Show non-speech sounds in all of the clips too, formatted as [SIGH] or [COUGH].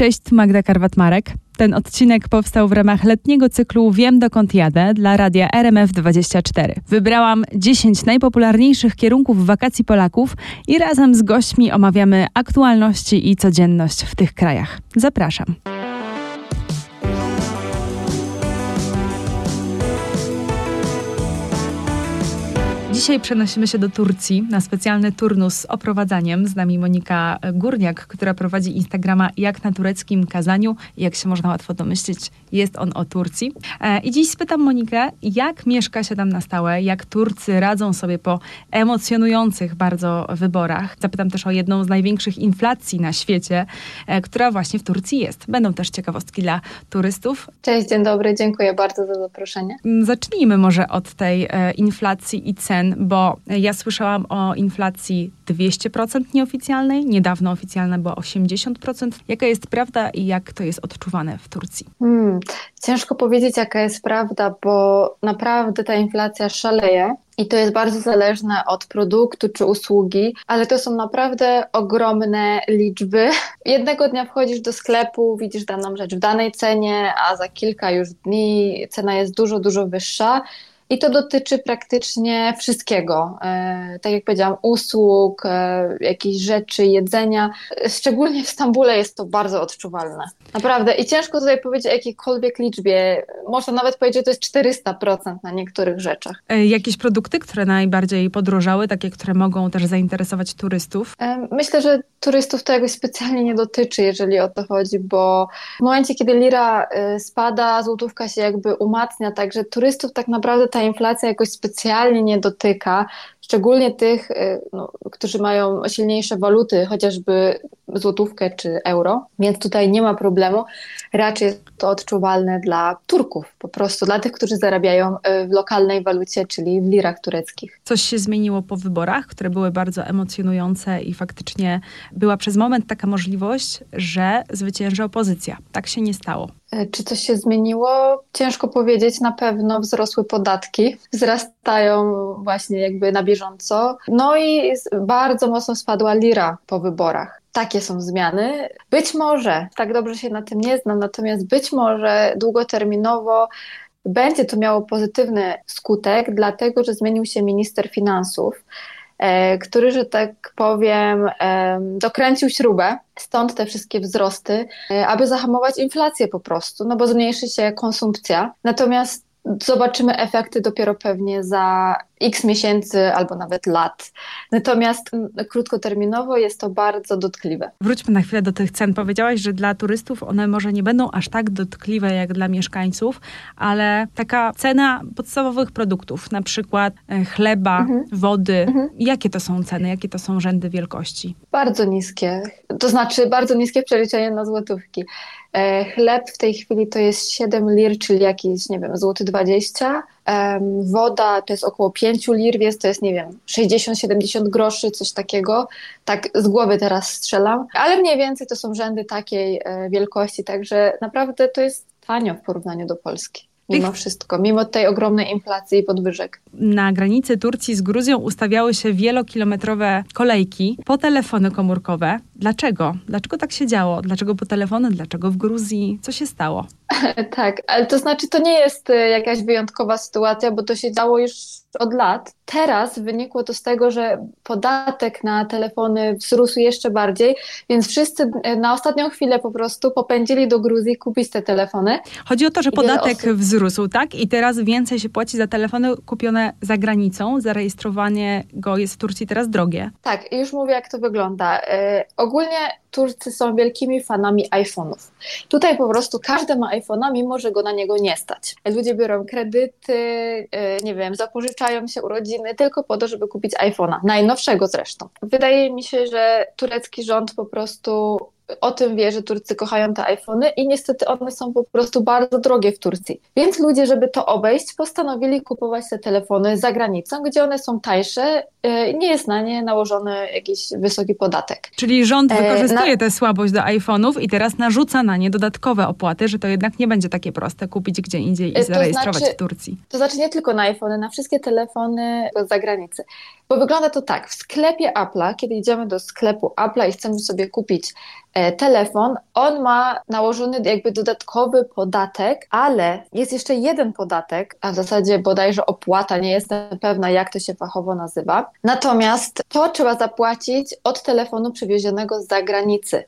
Cześć, Magda Karwat-Marek. Ten odcinek powstał w ramach letniego cyklu Wiem dokąd jadę dla radia RMF24. Wybrałam 10 najpopularniejszych kierunków wakacji Polaków i razem z gośćmi omawiamy aktualności i codzienność w tych krajach. Zapraszam. Dzisiaj przenosimy się do Turcji na specjalny turnus z oprowadzaniem. Z nami Monika Górniak, która prowadzi Instagrama Jak na tureckim kazaniu. Jak się można łatwo domyślić, jest on o Turcji. E, I dziś spytam Monikę, jak mieszka się tam na stałe, jak Turcy radzą sobie po emocjonujących bardzo wyborach. Zapytam też o jedną z największych inflacji na świecie, e, która właśnie w Turcji jest. Będą też ciekawostki dla turystów. Cześć, dzień dobry, dziękuję bardzo za zaproszenie. Zacznijmy może od tej e, inflacji i cen bo ja słyszałam o inflacji 200% nieoficjalnej, niedawno oficjalna była 80%. Jaka jest prawda i jak to jest odczuwane w Turcji? Hmm, ciężko powiedzieć, jaka jest prawda, bo naprawdę ta inflacja szaleje. I to jest bardzo zależne od produktu czy usługi, ale to są naprawdę ogromne liczby. [LAUGHS] Jednego dnia wchodzisz do sklepu, widzisz daną rzecz w danej cenie, a za kilka już dni cena jest dużo, dużo wyższa. I to dotyczy praktycznie wszystkiego. E, tak jak powiedziałam, usług, e, jakichś rzeczy, jedzenia. Szczególnie w Stambule jest to bardzo odczuwalne. Naprawdę. I ciężko tutaj powiedzieć o jakiejkolwiek liczbie. Można nawet powiedzieć, że to jest 400% na niektórych rzeczach. E, jakieś produkty, które najbardziej podrożały, takie, które mogą też zainteresować turystów? Myślę, że turystów to jakoś specjalnie nie dotyczy, jeżeli o to chodzi, bo w momencie, kiedy lira spada, złotówka się jakby umacnia, także turystów tak naprawdę ta inflacja jakoś specjalnie nie dotyka, szczególnie tych, y, no, którzy mają silniejsze waluty, chociażby złotówkę czy euro, więc tutaj nie ma problemu. Raczej jest to odczuwalne dla Turków, po prostu dla tych, którzy zarabiają y, w lokalnej walucie, czyli w lirach tureckich. Coś się zmieniło po wyborach, które były bardzo emocjonujące i faktycznie była przez moment taka możliwość, że zwycięży opozycja. Tak się nie stało. E, czy coś się zmieniło? Ciężko powiedzieć. Na pewno wzrosły podatki, wzrastają właśnie jakby na bieżąco. No i bardzo mocno spadła lira po wyborach. Takie są zmiany. Być może, tak dobrze się na tym nie znam, natomiast być może długoterminowo będzie to miało pozytywny skutek, dlatego że zmienił się minister finansów. E, który, że tak powiem, dokręcił śrubę, stąd te wszystkie wzrosty, e, aby zahamować inflację po prostu, no bo zmniejszy się konsumpcja. Natomiast zobaczymy efekty dopiero pewnie za x miesięcy albo nawet lat. Natomiast mm, krótkoterminowo jest to bardzo dotkliwe. Wróćmy na chwilę do tych cen. Powiedziałaś, że dla turystów one może nie będą aż tak dotkliwe jak dla mieszkańców, ale taka cena podstawowych produktów, na przykład e, chleba, mhm. wody, mhm. jakie to są ceny, jakie to są rzędy wielkości? Bardzo niskie. To znaczy bardzo niskie przeliczenie na złotówki. E, chleb w tej chwili to jest 7 lir, czyli jakieś, nie wiem, złoty 20. Woda to jest około 5 lir, więc to jest, nie wiem, 60-70 groszy, coś takiego. Tak z głowy teraz strzelam. Ale mniej więcej to są rzędy takiej e, wielkości, także naprawdę to jest tanio w porównaniu do Polski mimo wszystko, mimo tej ogromnej inflacji i podwyżek. Na granicy Turcji z Gruzją ustawiały się wielokilometrowe kolejki po telefony komórkowe. Dlaczego? Dlaczego tak się działo? Dlaczego po telefony? Dlaczego w Gruzji? Co się stało? [LAUGHS] tak, ale to znaczy to nie jest y, jakaś wyjątkowa sytuacja, bo to się działo już od lat. Teraz wynikło to z tego, że podatek na telefony wzrósł jeszcze bardziej, więc wszyscy y, na ostatnią chwilę po prostu popędzili do Gruzji kupić te telefony. Chodzi o to, że podatek osób... wzrósł, tak? I teraz więcej się płaci za telefony kupione za granicą. Zarejestrowanie go jest w Turcji teraz drogie. Tak, już mówię, jak to wygląda. Yy, ogólnie Turcy są wielkimi fanami iPhone'ów. Tutaj po prostu każdy ma iPhone'a, mimo że go na niego nie stać. Ludzie biorą kredyty, y, nie wiem, zapożyczają się urodziny tylko po to, żeby kupić iPhone'a. Najnowszego zresztą. Wydaje mi się, że turecki rząd po prostu o tym wie, że Turcy kochają te iPhony i niestety one są po prostu bardzo drogie w Turcji. Więc ludzie, żeby to obejść, postanowili kupować te telefony za granicą, gdzie one są tańsze e, i nie jest na nie nałożony jakiś wysoki podatek. Czyli rząd wykorzystuje na... tę słabość do iPhone'ów i teraz narzuca na nie dodatkowe opłaty, że to jednak nie będzie takie proste kupić gdzie indziej i zarejestrować znaczy, w Turcji. To znaczy nie tylko na iPhony, na wszystkie telefony z zagranicy. Bo wygląda to tak, w sklepie Apple'a, kiedy idziemy do sklepu Apple'a i chcemy sobie kupić e, telefon, on ma nałożony jakby dodatkowy podatek, ale jest jeszcze jeden podatek, a w zasadzie bodajże opłata, nie jestem pewna jak to się fachowo nazywa. Natomiast to trzeba zapłacić od telefonu przywiezionego z zagranicy.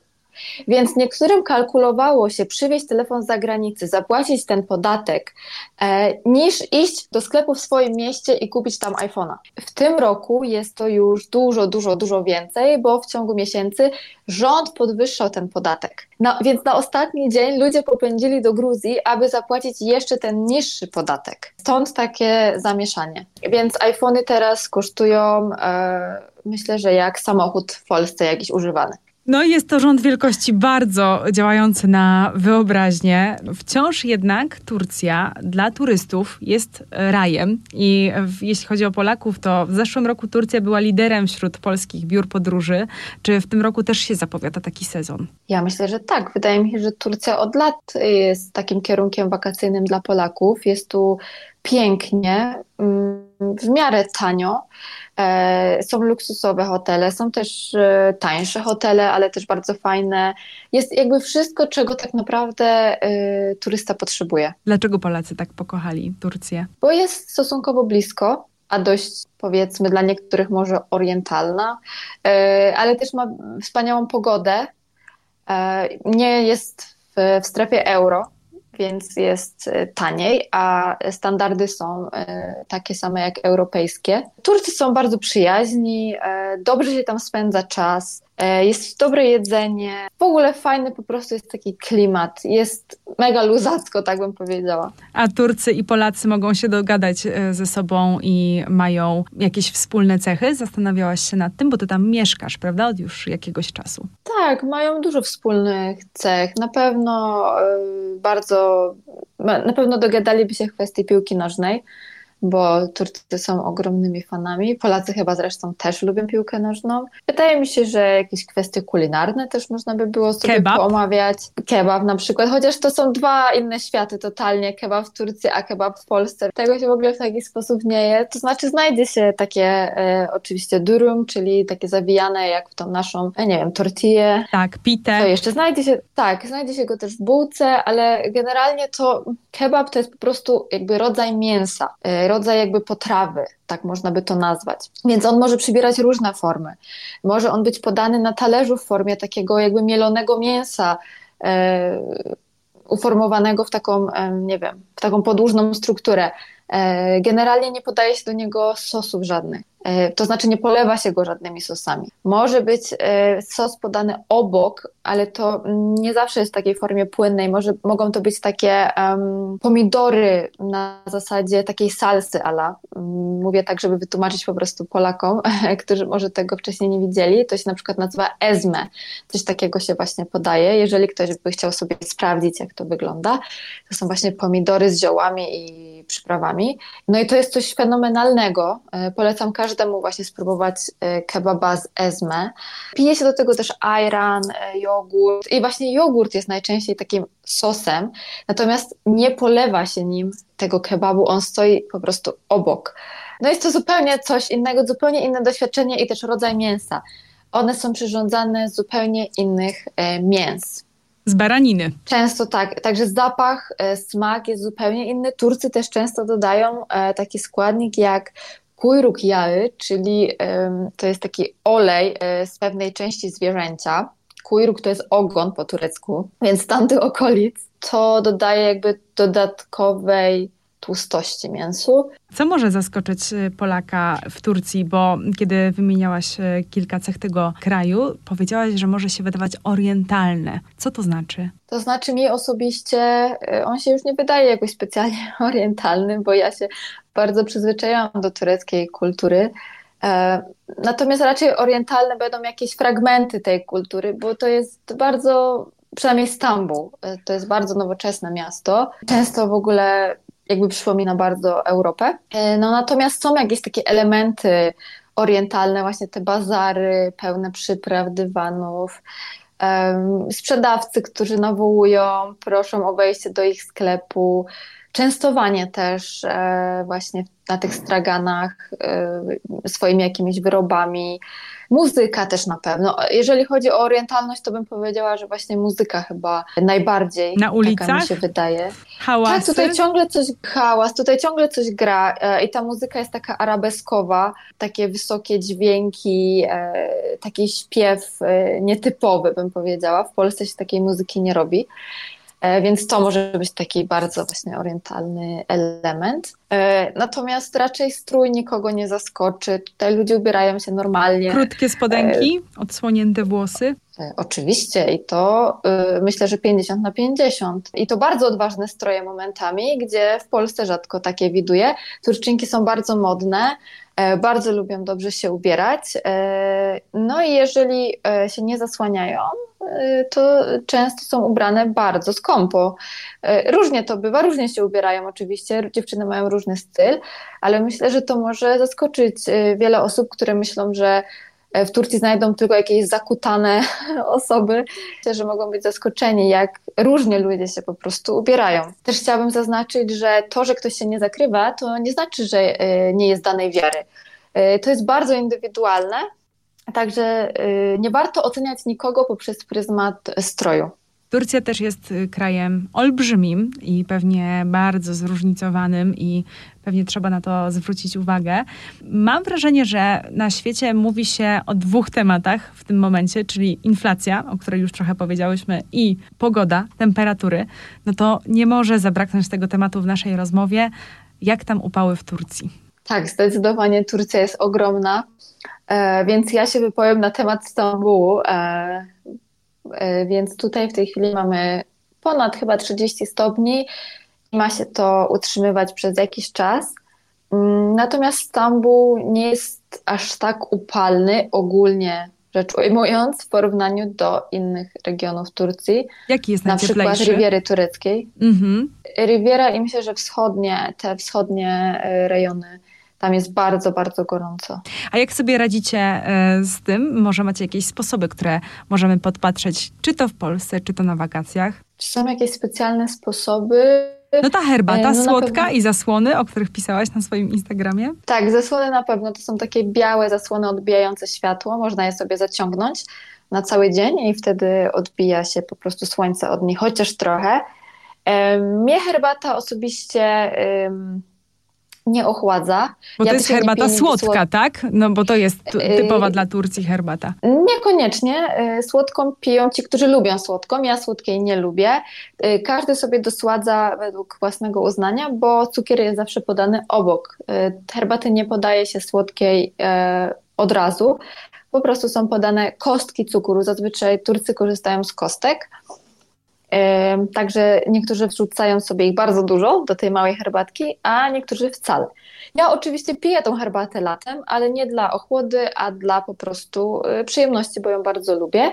Więc niektórym kalkulowało się przywieźć telefon z zagranicy, zapłacić ten podatek, e, niż iść do sklepu w swoim mieście i kupić tam iPhone'a. W tym roku jest to już dużo, dużo, dużo więcej, bo w ciągu miesięcy rząd podwyższał ten podatek. No, więc na ostatni dzień ludzie popędzili do Gruzji, aby zapłacić jeszcze ten niższy podatek. Stąd takie zamieszanie. Więc iPhony teraz kosztują, e, myślę, że jak samochód w Polsce jakiś używany. No jest to rząd wielkości bardzo działający na wyobraźnię. Wciąż jednak Turcja dla turystów jest rajem i jeśli chodzi o Polaków, to w zeszłym roku Turcja była liderem wśród polskich biur podróży. Czy w tym roku też się zapowiada taki sezon? Ja myślę, że tak. Wydaje mi się, że Turcja od lat jest takim kierunkiem wakacyjnym dla Polaków. Jest tu pięknie, mm, w miarę tanio. E, są luksusowe hotele, są też e, tańsze hotele, ale też bardzo fajne. Jest jakby wszystko, czego tak naprawdę e, turysta potrzebuje. Dlaczego Polacy tak pokochali Turcję? Bo jest stosunkowo blisko, a dość powiedzmy dla niektórych może orientalna, ale też ma wspaniałą pogodę. Nie jest w, w strefie euro, więc jest e, taniej, a standardy są e, takie same jak europejskie. Turcy są bardzo przyjaźni, e, dobrze się tam spędza czas. E, jest dobre jedzenie, w ogóle fajny po prostu jest taki klimat, jest mega luzacko, tak bym powiedziała. A Turcy i Polacy mogą się dogadać e, ze sobą i mają jakieś wspólne cechy? Zastanawiałaś się nad tym, bo ty tam mieszkasz, prawda, od już jakiegoś czasu. Tak, mają dużo wspólnych cech. Na pewno e, bardzo, na pewno dogadaliby się w kwestii piłki nożnej bo Turcy są ogromnymi fanami. Polacy chyba zresztą też lubią piłkę nożną. Wydaje mi się, że jakieś kwestie kulinarne też można by było sobie kebab. poomawiać. Kebab na przykład, chociaż to są dwa inne światy totalnie. Kebab w Turcji, a kebab w Polsce. Tego się w ogóle w taki sposób nie je. To znaczy znajdzie się takie e, oczywiście durum, czyli takie zawijane jak w tą naszą, ja nie wiem, tortillę. Tak, pitę. To jeszcze znajdzie się, tak, znajdzie się go też w bułce, ale generalnie to kebab to jest po prostu jakby rodzaj mięsa e, rodzaj jakby potrawy, tak można by to nazwać. Więc on może przybierać różne formy. Może on być podany na talerzu w formie takiego jakby mielonego mięsa, e, uformowanego w taką, nie wiem, w taką podłużną strukturę. E, generalnie nie podaje się do niego sosów żadnych. E, to znaczy nie polewa się go żadnymi sosami. Może być e, sos podany obok, ale to nie zawsze jest w takiej formie płynnej. Może, mogą to być takie um, pomidory na zasadzie takiej salsy ala. Mm, mówię tak, żeby wytłumaczyć po prostu Polakom, [LAUGHS] którzy może tego wcześniej nie widzieli. To się na przykład nazywa ezme. Coś takiego się właśnie podaje. Jeżeli ktoś by chciał sobie sprawdzić, jak to wygląda, to są właśnie pomidory z ziołami i przyprawami. No i to jest coś fenomenalnego. E, polecam każdemu właśnie spróbować e, kebaba z ezme. Pije się do tego też ayran, e, jogurt i właśnie jogurt jest najczęściej takim sosem, natomiast nie polewa się nim tego kebabu, on stoi po prostu obok. No jest to zupełnie coś innego, zupełnie inne doświadczenie i też rodzaj mięsa. One są przyrządzane z zupełnie innych mięs. Z baraniny. Często tak, także zapach, e, smak jest zupełnie inny. Turcy też często dodają e, taki składnik jak kuyruk jały, czyli to jest taki olej e, z pewnej części zwierzęcia. Kuyruk to jest ogon po turecku, więc z tamtych okolic to dodaje jakby dodatkowej tłustości mięsu. Co może zaskoczyć y, Polaka w Turcji? Bo kiedy wymieniałaś y, kilka cech tego kraju, powiedziałaś, że może się wydawać orientalne. Co to znaczy? To znaczy mi osobiście, y, on się już nie wydaje jakoś specjalnie [LAUGHS] orientalny, bo ja się bardzo przyzwyczaiłam do tureckiej kultury. Natomiast raczej orientalne będą jakieś fragmenty tej kultury, bo to jest bardzo, przynajmniej Stambuł, to jest bardzo nowoczesne miasto. Często w ogóle jakby przypomina bardzo Europę. No natomiast są jakieś takie elementy orientalne, właśnie te bazary pełne przypraw, dywanów, sprzedawcy, którzy nawołują, proszą o wejście do ich sklepu, częstowanie też e, właśnie na tych straganach e, swoimi jakimiś wyrobami. Muzyka też na pewno. Jeżeli chodzi o orientalność, to bym powiedziała, że właśnie muzyka chyba najbardziej na ulicach taka mi się wydaje. Hałasy? Tak, tutaj ciągle coś hałas, tutaj ciągle coś gra e, i ta muzyka jest taka arabeskowa, takie wysokie dźwięki, taki śpiew nietypowy bym powiedziała. W Polsce się takiej muzyki nie robi. E, więc to może być taki bardzo właśnie orientalny element. E, natomiast raczej strój nikogo nie zaskoczy. Tutaj ludzie ubierają się normalnie. Krótkie spodenki, e, odsłonięte włosy. Oczywiście i to myślę, że 50 na 50. I to bardzo odważne stroje momentami, gdzie w Polsce rzadko takie widuję. Turczynki są bardzo modne, bardzo lubią dobrze się ubierać. No i jeżeli się nie zasłaniają, to często są ubrane bardzo skąpo. Różnie to bywa, różnie się ubierają oczywiście, dziewczyny mają różny styl, ale myślę, że to może zaskoczyć y, wiele osób, które myślą, że w Turcji znajdą tylko jakieś zakutane [LAUGHS] osoby, że mogą być zaskoczeni, jak różnie ludzie się po prostu ubierają. Też chciałabym zaznaczyć, że to, że ktoś się nie zakrywa, to nie znaczy, że nie jest danej wiary. To jest bardzo indywidualne Także nie warto oceniać nikogo poprzez pryzmat stroju. Turcja też jest y, krajem olbrzymim i pewnie bardzo zróżnicowanym i pewnie trzeba na to zwrócić uwagę. Mam wrażenie, że na świecie mówi się o dwóch tematach w tym momencie, czyli inflacja, o której już trochę powiedziałyśmy, i pogoda, temperatury. No to nie może zabraknąć tego tematu w naszej rozmowie. Jak tam upały w Turcji? Tak, zdecydowanie Turcja jest ogromna. E, więc ja się wypowiem na temat Stambułu. E, e, więc tutaj w tej chwili mamy ponad chyba 30 stopni i ma się to utrzymywać przez jakiś czas. Mm, natomiast Stambuł nie jest aż tak upalny ogólnie rzecz ujmując w porównaniu do innych regionów Turcji. Jaki jest Na przykład Riviery tureckiej. Mhm. Riviera i myślę, że wschodnie, te wschodnie rejony tam jest bardzo, bardzo gorąco. A jak sobie radzicie e, z tym? Może macie jakieś sposoby, które możemy podpatrzeć, czy to w Polsce, czy to na wakacjach? Czy są jakieś specjalne sposoby? No ta herbata e, no słodka i zasłony, o których pisałaś na swoim Instagramie? Tak, zasłony na pewno. To są takie białe zasłony odbijające światło. Można je sobie zaciągnąć na cały dzień i wtedy odbija się po prostu słońce od nich, chociaż trochę. Mnie herbata osobiście nie ochładza. Bo ja to jest herbata słodka, słod... tak? No bo to jest y, typowa yy, dla Turcji herbata. Niekoniecznie. Y, słodką piją ci, którzy lubią słodką. Ja słodkiej nie lubię. Y, każdy sobie dosładza według własnego uznania, bo cukier jest zawsze podany obok. Herbaty nie podaje się słodkiej od razu. Po prostu są podane kostki cukru. Zazwyczaj Turcy korzystają z kostek. Także niektórzy wrzucają sobie ich bardzo dużo do tej małej herbatki, a niektórzy wcale. Ja oczywiście piję tą herbatę latem, ale nie dla ochłody, a dla po prostu y, przyjemności, bo ją bardzo lubię.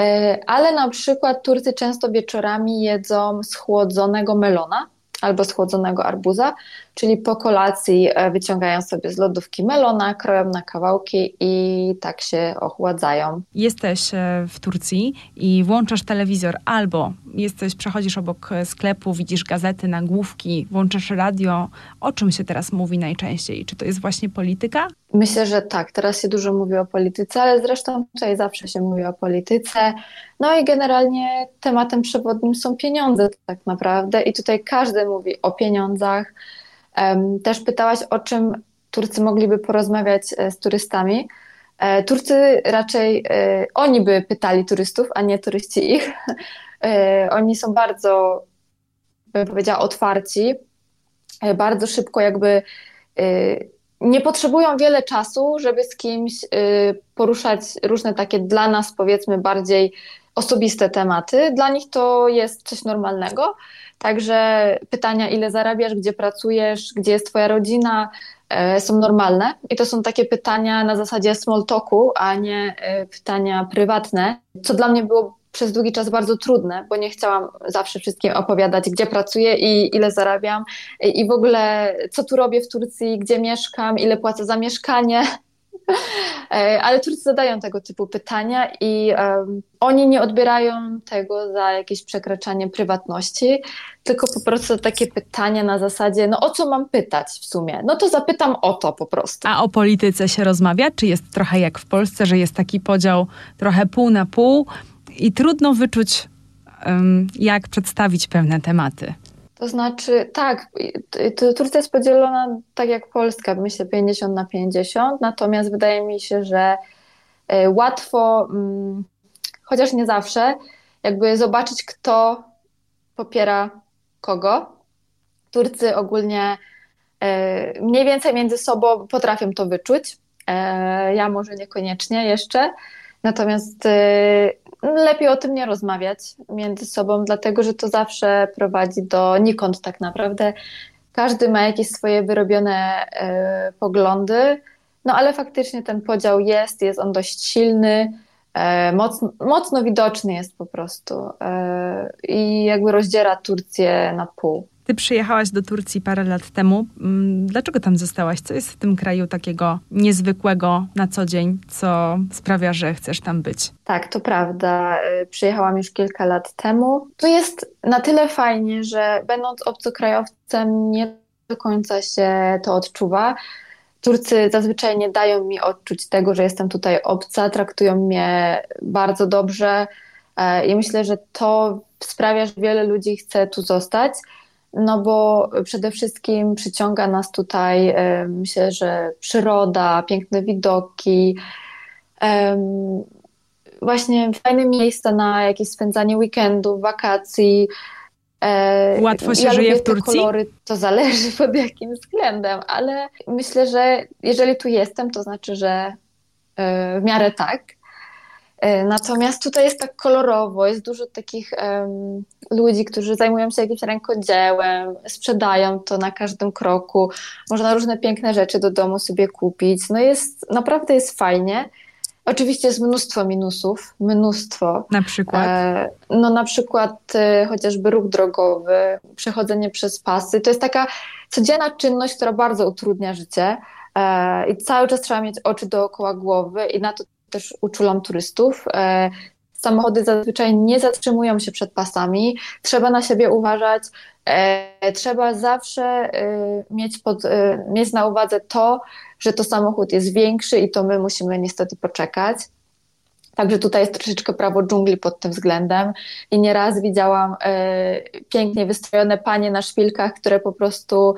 E, ale na przykład Turcy często wieczorami jedzą schłodzonego melona albo schłodzonego arbuza, czyli po kolacji e, wyciągają sobie z lodówki melona, kroją na kawałki i tak się ochładzają. Jesteś e, w Turcji i włączasz telewizor albo jesteś, przechodzisz obok sklepu, widzisz gazety, nagłówki, włączasz radio. O czym się teraz mówi najczęściej? Czy to jest właśnie polityka? Myślę, że tak. Teraz się dużo mówi o polityce, ale zresztą tutaj zawsze się mówi o polityce. No i generalnie tematem przewodnim są pieniądze tak naprawdę i tutaj każdy mówi o pieniądzach. Też pytałaś, o czym Turcy mogliby porozmawiać e, z turystami. E, Turcy raczej, e, oni by pytali turystów, a nie turyści ich. [LAUGHS] Oni są bardzo, bym powiedziała, otwarci. Bardzo szybko jakby nie potrzebują wiele czasu, żeby z kimś poruszać różne takie dla nas, powiedzmy, bardziej osobiste tematy. Dla nich to jest coś normalnego. Także pytania, ile zarabiasz, gdzie pracujesz, gdzie jest Twoja rodzina, są normalne i to są takie pytania na zasadzie small talku, a nie pytania prywatne, co dla mnie było przez długi czas bardzo trudne, bo nie chciałam zawsze wszystkim opowiadać, gdzie pracuję i ile zarabiam i w ogóle co tu robię w Turcji, gdzie mieszkam, ile płacę za mieszkanie. [LAUGHS] E, ale Turcy zadają tego typu pytania i um, oni nie odbierają tego za jakieś przekraczanie prywatności, tylko po prostu takie pytania na zasadzie, no o co mam pytać w sumie? No to zapytam o to po prostu. A o polityce się rozmawia? Czy jest trochę jak w Polsce, że jest taki podział trochę pół na pół? I trudno wyczuć, jak przedstawić pewne tematy. To znaczy, tak, Turcja jest podzielona tak jak Polska, myślę 50 na 50, natomiast wydaje mi się, że e, łatwo, mm, chociaż nie zawsze, jakby zobaczyć, kto popiera kogo. Turcy ogólnie e, mniej więcej między sobą potrafią to wyczuć. E, ja może niekoniecznie jeszcze. Natomiast lepiej o tym nie rozmawiać między sobą, dlatego że to zawsze prowadzi do nikąd tak naprawdę. Każdy ma jakieś swoje wyrobione e, poglądy, no ale faktycznie ten podział jest, jest on dość silny, e, mocno, mocno widoczny jest po prostu e, i jakby rozdziera Turcję na pół. Ty przyjechałaś do Turcji parę lat temu. Mm, dlaczego tam zostałaś? Co jest w tym kraju takiego niezwykłego na co dzień, co sprawia, że chcesz tam być? Tak, to prawda. Y, przyjechałam już kilka lat temu. To jest na tyle fajnie, że będąc obcokrajowcem nie do końca się to odczuwa. Turcy zazwyczaj nie dają mi odczuć tego, że jestem tutaj obca, traktują mnie bardzo dobrze e, i myślę, że to sprawia, że wiele ludzi chce tu zostać no bo przede wszystkim przyciąga nas tutaj, e, myślę, że przyroda, piękne widoki, właśnie fajne miejsca na jakieś spędzanie weekendów, wakacji. E, Łatwo się ja żyje w Turcji? Kolory, to zależy [LAUGHS] pod jakim względem, ale myślę, że jeżeli tu jestem, to znaczy, że e, w miarę tak. E, natomiast tutaj jest tak kolorowo, jest dużo takich um, ludzi, którzy zajmują się jakimś rękodziełem, sprzedają to na każdym kroku. Można różne piękne rzeczy do domu sobie kupić. No jest, naprawdę jest fajnie. Oczywiście jest mnóstwo minusów, mnóstwo. Na przykład? E, no na przykład e, chociażby ruch drogowy, przechodzenie przez pasy. To jest taka codzienna czynność, która bardzo utrudnia życie. E, I cały czas trzeba mieć oczy dookoła głowy i na to też uczulam turystów. E, samochody zazwyczaj nie zatrzymują się przed pasami, trzeba na siebie uważać, e, trzeba zawsze e, mieć, pod, mieć na uwadze to, że to samochód jest większy i to my musimy niestety poczekać. Także tutaj jest troszeczkę prawo dżungli pod tym względem. I nieraz widziałam e, pięknie wystrojone panie na szpilkach, które po prostu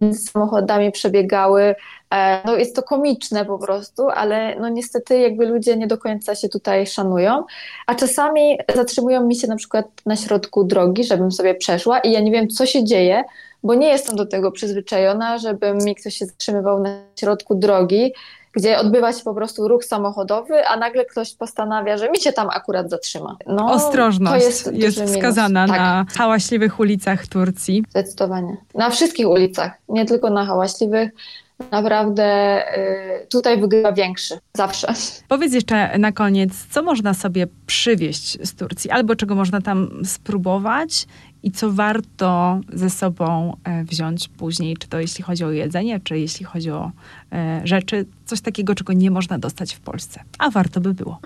z samochodami przebiegały. E, no jest to komiczne po prostu, ale no niestety jakby ludzie nie do końca się tutaj szanują, a czasami zatrzymują mi się na przykład na środku drogi, żebym sobie przeszła i ja nie wiem co się dzieje, bo nie jestem do tego przyzwyczajona, żeby mi ktoś się zatrzymywał na środku drogi, gdzie odbywa się po prostu ruch samochodowy, a nagle ktoś postanawia, że mi się tam akurat zatrzyma. No, Ostrożność jest, jest wskazana tak. na hałaśliwych ulicach Turcji. Zdecydowanie. Na wszystkich ulicach, nie tylko na hałaśliwych naprawdę y, tutaj wygrywa większy, zawsze. Powiedz jeszcze na koniec, co można sobie przywieźć z Turcji, albo czego można tam spróbować i co warto ze sobą e, wziąć później, czy to jeśli chodzi o jedzenie, czy jeśli chodzi o rzeczy, coś takiego, czego nie można dostać w Polsce, a warto by było.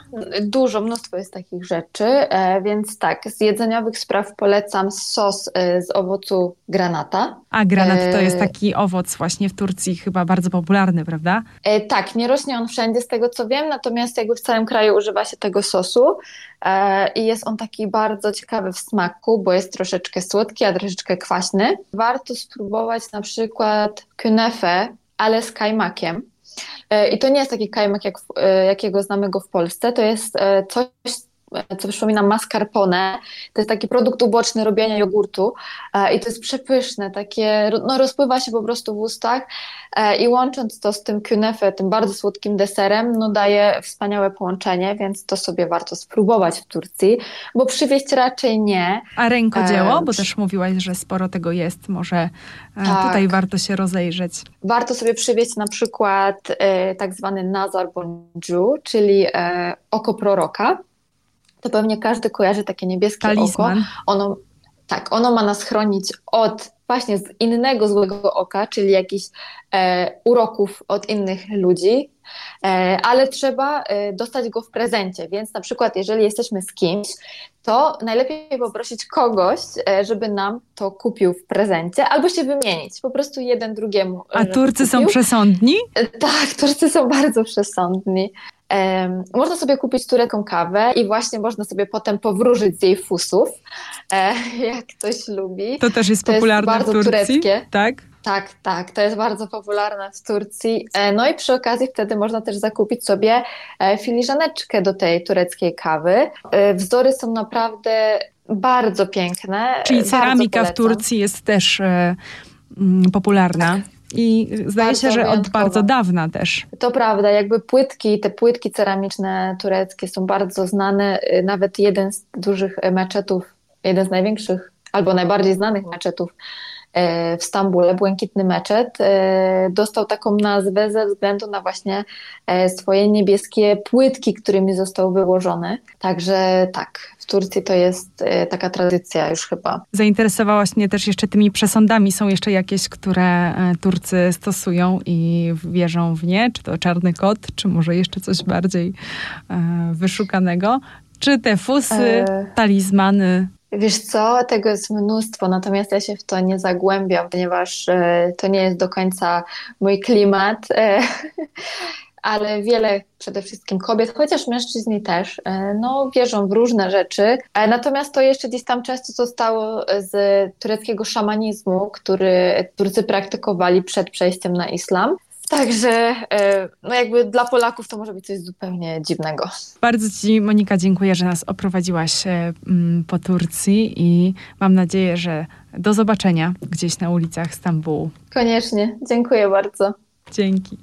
Dużo, mnóstwo jest takich rzeczy, e, więc tak, z jedzeniowych spraw polecam sos z owocu granata. A granat to jest taki owoc właśnie w Turcji chyba bardzo popularny, prawda? Tak, nie rośnie on wszędzie z tego co wiem, natomiast jakby w całym kraju używa się tego sosu i jest on taki bardzo ciekawy w smaku, bo jest troszeczkę słodki, a troszeczkę kwaśny. Warto spróbować na przykład künefe, ale z kajmakiem. E, I to nie jest taki kajmak, jak, e, jakiego znamy go w Polsce, to jest e, coś co przypomina mascarpone. To jest taki produkt uboczny robienia jogurtu i to jest przepyszne, takie, no rozpływa się po prostu w ustach i łącząc to z tym künefe, tym bardzo słodkim deserem, no daje wspaniałe połączenie, więc to sobie warto spróbować w Turcji, bo przywieźć raczej nie. A rękodzieło, bo też mówiłaś, że sporo tego jest, może tak. tutaj warto się rozejrzeć. Warto sobie przywieźć na przykład e, tak zwany nazar bonju, czyli e, oko proroka. To pewnie każdy kojarzy takie niebieskie Talisman. oko. Ono, tak, ono ma nas chronić od właśnie z innego złego oka, czyli jakichś e, uroków od innych ludzi, e, ale trzeba e, dostać go w prezencie. Więc na przykład, jeżeli jesteśmy z kimś, to najlepiej poprosić kogoś, e, żeby nam to kupił w prezencie, albo się wymienić, po prostu jeden drugiemu. A Turcy kupił. są przesądni? E, tak, Turcy są bardzo przesądni. Można sobie kupić turecką kawę i właśnie można sobie potem powróżyć z jej fusów, e, [LAUGHS] jak ktoś lubi. To też jest to popularne jest bardzo w Turcji, tureckie. tak? Tak, tak, to jest bardzo popularne w Turcji. E, no i przy okazji wtedy można też zakupić sobie e, filiżaneczkę do tej tureckiej kawy. Wzory są naprawdę bardzo piękne. Czyli ceramika w Turcji jest też mm, popularna. Tak. I zdaje bardzo się, że od bardzo dawna też. To prawda, jakby płytki, te płytki ceramiczne tureckie są bardzo znane. Y, nawet jeden z dużych meczetów, jeden z największych albo najbardziej znanych meczetów w Stambule, Błękitny Meczet, e, dostał taką nazwę ze względu na właśnie e, swoje niebieskie płytki, którymi został wyłożony. Także tak, w Turcji to jest taka tradycja już chyba. Zainteresowałaś mnie też jeszcze tymi przesądami. Są jeszcze jakieś, które Turcy stosują i wierzą w nie? Czy to czarny kot, czy może jeszcze coś bardziej wyszukanego? Czy te fusy, talizmany? Wiesz co, tego jest mnóstwo, natomiast ja się w to nie zagłębiam, ponieważ e, to nie jest do końca mój klimat. E, [LAUGHS] ale wiele przede wszystkim kobiet, chociaż mężczyźni też, e, no, wierzą w różne rzeczy. Natomiast to jeszcze gdzieś tam często zostało z tureckiego szamanizmu, który Turcy praktykowali przed przejściem na islam. Także e, no jakby dla Polaków to może być coś zupełnie dziwnego. Bardzo Ci Monika dziękuję, że nas oprowadziłaś e, po Turcji i mam nadzieję, że do zobaczenia gdzieś na ulicach Stambułu. Koniecznie. Dziękuję bardzo. Dzięki.